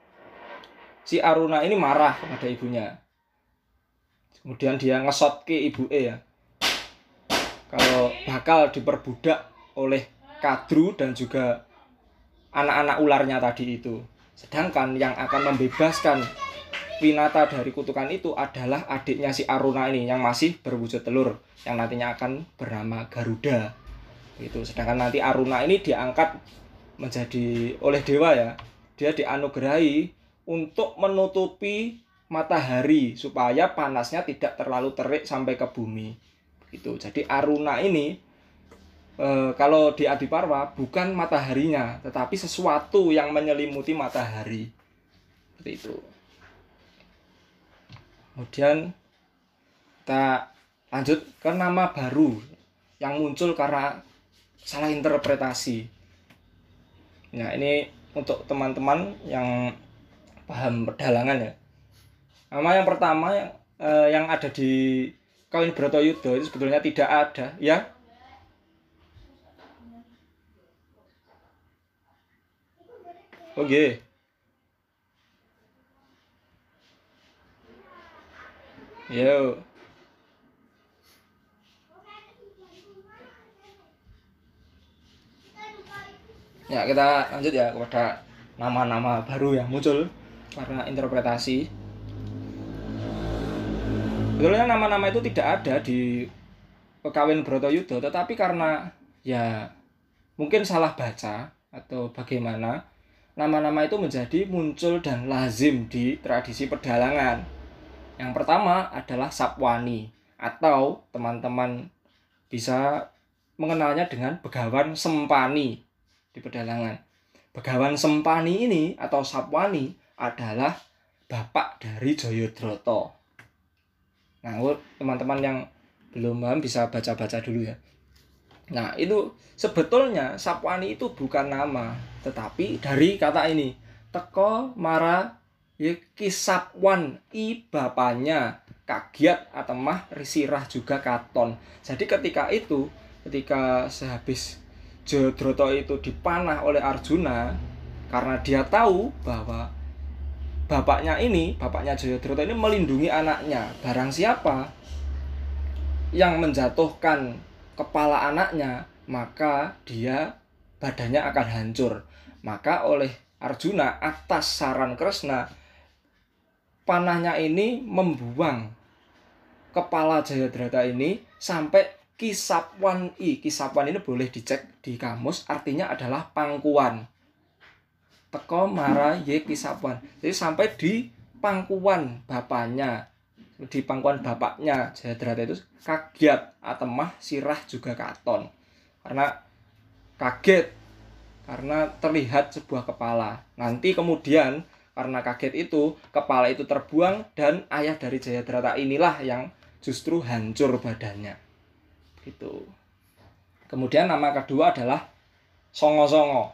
si Aruna ini marah kepada ibunya. Kemudian dia ngesot ke ibu E ya. Kalau bakal diperbudak oleh Kadru dan juga anak-anak ularnya tadi itu. Sedangkan yang akan membebaskan Winata dari kutukan itu adalah adiknya si Aruna ini yang masih berwujud telur yang nantinya akan bernama Garuda. Itu. Sedangkan nanti Aruna ini diangkat menjadi oleh dewa ya. Dia dianugerahi untuk menutupi matahari supaya panasnya tidak terlalu terik sampai ke bumi. Itu. Jadi Aruna ini e, kalau di Adiparwa bukan mataharinya, tetapi sesuatu yang menyelimuti matahari. Seperti itu. Kemudian kita lanjut ke nama baru yang muncul karena salah interpretasi. Nah, ini untuk teman-teman yang paham pedalangan ya. Nama yang pertama yang eh, yang ada di Kawin Brotoyudo itu sebetulnya tidak ada, ya Oke. Okay. Yo. Ya, kita lanjut ya kepada nama-nama baru yang muncul karena interpretasi. Sebetulnya nama-nama itu tidak ada di Pekawin Brotoyudo, tetapi karena ya mungkin salah baca atau bagaimana nama-nama itu menjadi muncul dan lazim di tradisi pedalangan. Yang pertama adalah Sapwani atau teman-teman bisa mengenalnya dengan Begawan Sempani di pedalangan. Begawan Sempani ini atau Sapwani adalah bapak dari Joyodroto. Nah, teman-teman yang belum paham bisa baca-baca dulu ya. Nah, itu sebetulnya Sapwani itu bukan nama, tetapi dari kata ini teko mara ya kisapwan i bapaknya kagiat atau mah risirah juga katon. Jadi ketika itu ketika sehabis Jodroto itu dipanah oleh Arjuna karena dia tahu bahwa bapaknya ini bapaknya Jayadrota ini melindungi anaknya. Barang siapa yang menjatuhkan kepala anaknya maka dia badannya akan hancur. Maka oleh Arjuna atas saran Kresna panahnya ini membuang kepala Jayadrata ini sampai kisapwan i. Kisapwan ini boleh dicek di kamus artinya adalah pangkuan. Teko mara ye kisapwan. Jadi sampai di pangkuan bapaknya di pangkuan bapaknya Jayadrata itu kaget atemah sirah juga katon. Karena kaget karena terlihat sebuah kepala. Nanti kemudian karena kaget itu kepala itu terbuang dan ayah dari Jayadrata inilah yang justru hancur badannya. Gitu. Kemudian nama kedua adalah Songo Songo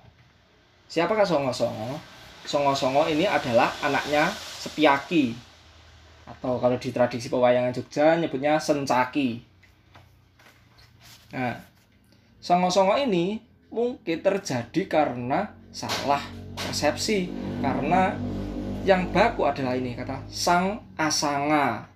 siapakah Songo Songo Songo Songo ini adalah anaknya Sepiaki atau kalau di tradisi pewayangan Jogja nyebutnya Sencaki nah Songo Songo ini mungkin terjadi karena salah persepsi. Karena yang baku adalah ini kata sang asanga.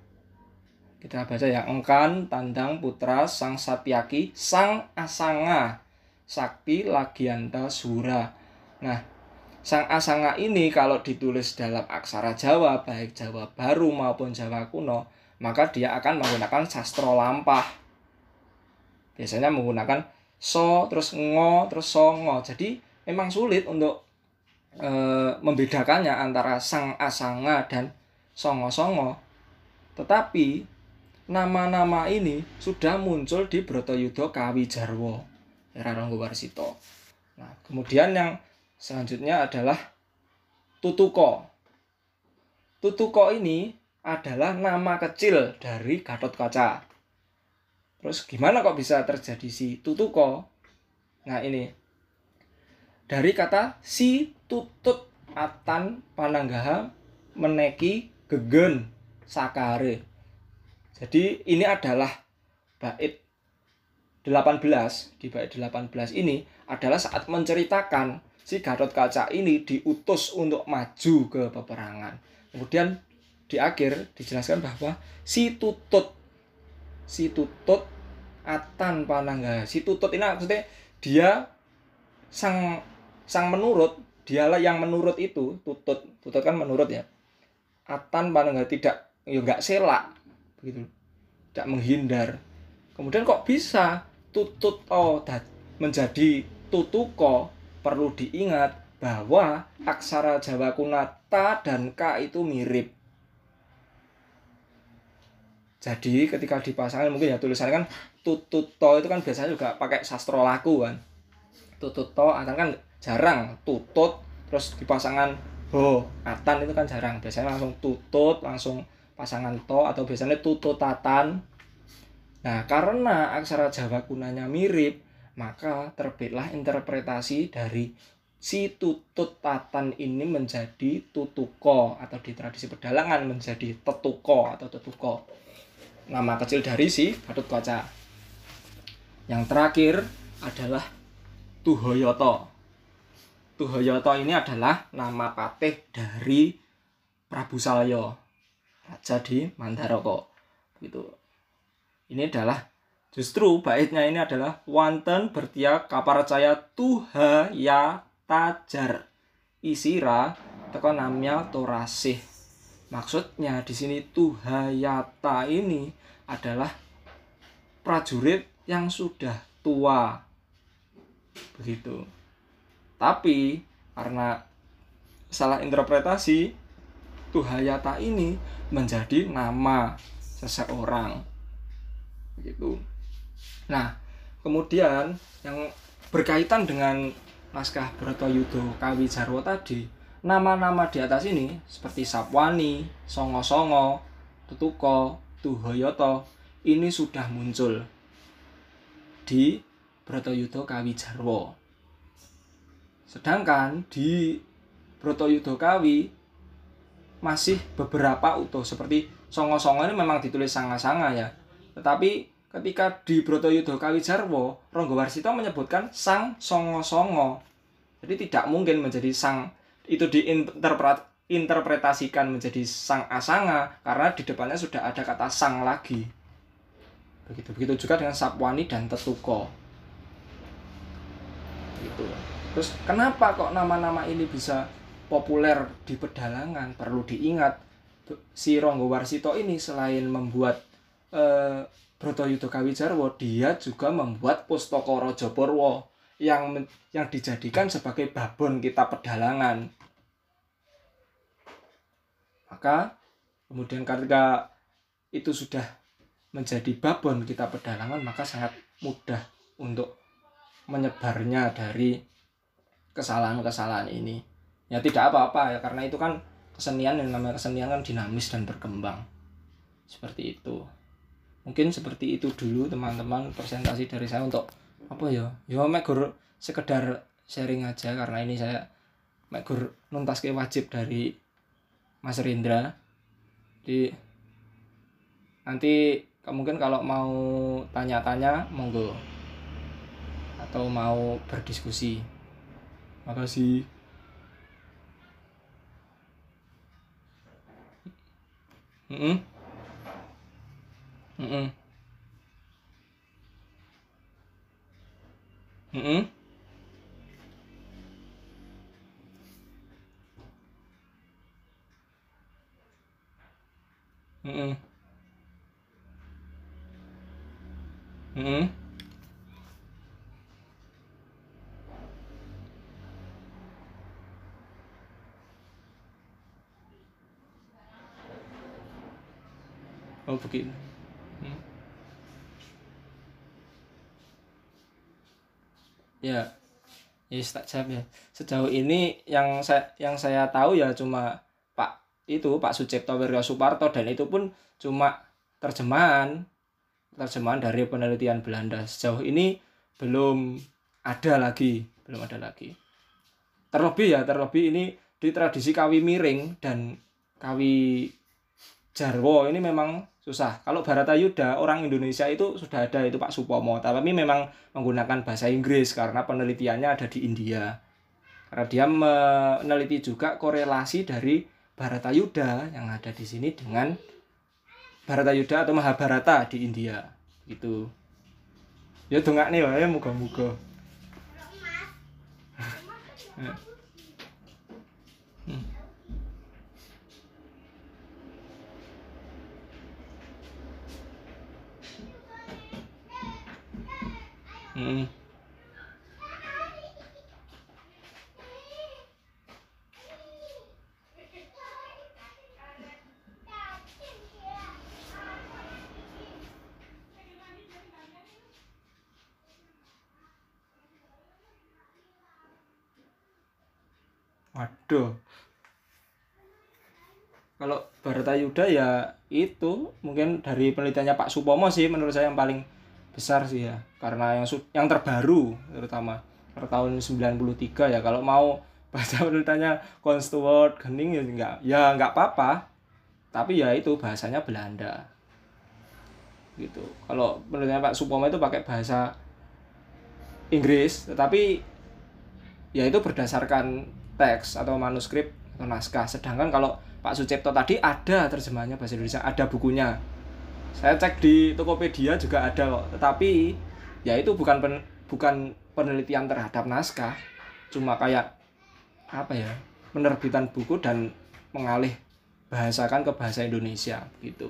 Kita baca ya. Engkan tandang putra sang sapiaki sang asanga. Sakti lagianta sura. Nah sang asanga ini kalau ditulis dalam aksara Jawa baik Jawa baru maupun Jawa kuno maka dia akan menggunakan sastro lampah biasanya menggunakan so terus ngo terus songo jadi memang sulit untuk e, membedakannya antara sang asanga dan songo-songo. Tetapi nama-nama ini sudah muncul di Brotoyudo Kawijarwo, era Ranggowarsito. Nah, kemudian yang selanjutnya adalah Tutuko. Tutuko ini adalah nama kecil dari Gatot Kaca. Terus gimana kok bisa terjadi si Tutuko? Nah, ini dari kata si tutut atan pananggaha meneki gegen sakare. Jadi ini adalah bait 18 di bait 18 ini adalah saat menceritakan si Gatot Kaca ini diutus untuk maju ke peperangan. Kemudian di akhir dijelaskan bahwa si tutut si tutut atan pananggaha. Si tutut ini maksudnya dia sang sang menurut dialah yang menurut itu tutut. Tutut kan menurut ya. Atan paling nggak tidak ya nggak selak begitu. Tidak menghindar. Kemudian kok bisa tutut oh menjadi tutuko perlu diingat bahwa aksara Jawa kuna ta dan ka itu mirip. Jadi ketika dipasangkan mungkin ya tulisannya kan tututo itu kan biasanya juga pakai sastro laku kan. Tututo atan kan jarang tutut terus dipasangan ho. Atan itu kan jarang biasanya langsung tutut langsung pasangan to atau biasanya tututatan nah karena aksara Jawa kunanya mirip maka terbitlah interpretasi dari si tutut tatan ini menjadi tutuko atau di tradisi pedalangan menjadi tetuko atau tetuko nama kecil dari si Gatot Kaca yang terakhir adalah Tuhoyoto Tuhoyoto ini adalah nama patih dari Prabu Salyo, raja di Mandaroko. Gitu. Ini adalah justru baitnya ini adalah wanten bertia kaparcaya tuha ya tajar isira teko namanya torasih. Maksudnya di sini tuhayata ini adalah prajurit yang sudah tua. Begitu. Tapi karena salah interpretasi, Tuhayata ini menjadi nama seseorang. Begitu. Nah, kemudian yang berkaitan dengan naskah Brotoyudo Kawi Jarwo tadi, nama-nama di atas ini seperti Sapwani, Songo-songo, Tutuko, Tuhoyoto ini sudah muncul di Brotoyudo Kawi Jarwo. Sedangkan di Brotoyudo Kawi masih beberapa utuh seperti songo-songo ini memang ditulis sanga-sanga ya tetapi ketika di Brotoyudo Kawi Jarwo Ronggo Warsito menyebutkan sang songo-songo. Jadi tidak mungkin menjadi sang itu diinterpret interpretasikan menjadi sang asanga karena di depannya sudah ada kata sang lagi. Begitu begitu juga dengan Sapwani dan Tetuko. Gitu. Terus kenapa kok nama-nama ini bisa populer di pedalangan? Perlu diingat si Ronggo Warsito ini selain membuat eh, Broto Yudo Kawijarwo dia juga membuat Pustaka Raja Purwa yang yang dijadikan sebagai babon kita pedalangan. Maka kemudian ketika itu sudah menjadi babon kita pedalangan maka sangat mudah untuk menyebarnya dari kesalahan-kesalahan ini. Ya tidak apa-apa ya karena itu kan kesenian yang namanya kesenian kan dinamis dan berkembang. Seperti itu mungkin seperti itu dulu teman-teman presentasi dari saya untuk apa ya? Ya megur sekedar sharing aja karena ini saya megur nuntas ke wajib dari Mas Rindra. Di nanti mungkin kalau mau tanya-tanya monggo. Atau mau berdiskusi. Makasih. Mm -mm. Mm -mm. Mm -mm. Mm -mm. Mm -mm. Oh begitu. Ya, ya tak jawab ya. Sejauh ini yang saya yang saya tahu ya cuma Pak itu Pak Sucipto Wiryo Suparto dan itu pun cuma terjemahan terjemahan dari penelitian Belanda. Sejauh ini belum ada lagi, belum ada lagi. Terlebih ya, terlebih ini di tradisi kawi miring dan kawi Jarwo ini memang susah. Kalau Baratayuda orang Indonesia itu sudah ada itu Pak Supomo, tapi memang menggunakan bahasa Inggris karena penelitiannya ada di India. Karena dia meneliti juga korelasi dari Baratayuda yang ada di sini dengan Baratayuda atau Mahabharata di India gitu. Ya dongak nih wae muga-muga. *laughs* Hmm. Waduh. Kalau Baratayuda ya itu mungkin dari penelitiannya Pak Supomo sih menurut saya yang paling besar sih ya. Karena yang yang terbaru terutama per tahun 93 ya. Kalau mau *laughs* baca penelitiannya Konstewort Gening ya enggak ya enggak apa-apa. Tapi ya itu bahasanya Belanda. Gitu. Kalau penelitiannya Pak Supomo itu pakai bahasa Inggris tetapi ya itu berdasarkan teks atau manuskrip atau naskah. Sedangkan kalau Pak Sucipto tadi ada terjemahannya bahasa Indonesia ada bukunya saya cek di Tokopedia juga ada kok. Tetapi ya itu bukan pen, bukan penelitian terhadap naskah. Cuma kayak apa ya penerbitan buku dan mengalih bahasakan ke bahasa Indonesia gitu.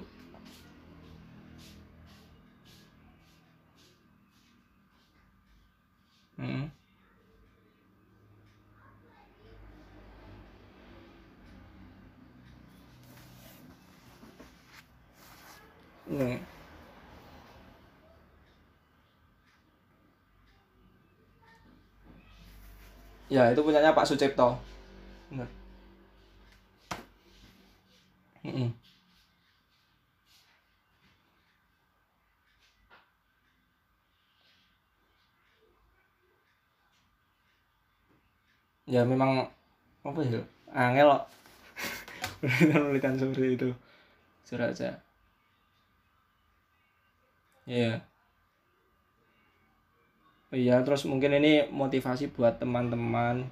Hmm. Nih. Ya, itu punyanya Pak Sucipto. Benar. Mm -mm. Ya memang apa ya? angel kok. *laughs* penelitian seperti itu jujur aja iya. Iya terus mungkin ini motivasi buat teman-teman.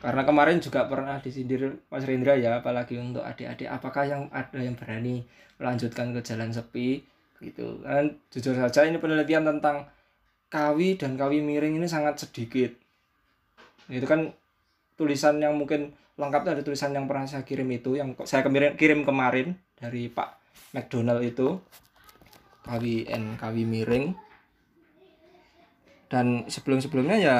Karena kemarin juga pernah disindir Mas Rendra ya apalagi untuk adik-adik. Apakah yang ada yang berani melanjutkan ke jalan sepi? Gitu. Kan jujur saja ini penelitian tentang kawi dan kawi miring ini sangat sedikit. Itu kan tulisan yang mungkin lengkap ada tulisan yang pernah saya kirim itu yang saya kirim kemarin dari Pak McDonald itu kawi N kawi miring. Dan sebelum sebelumnya ya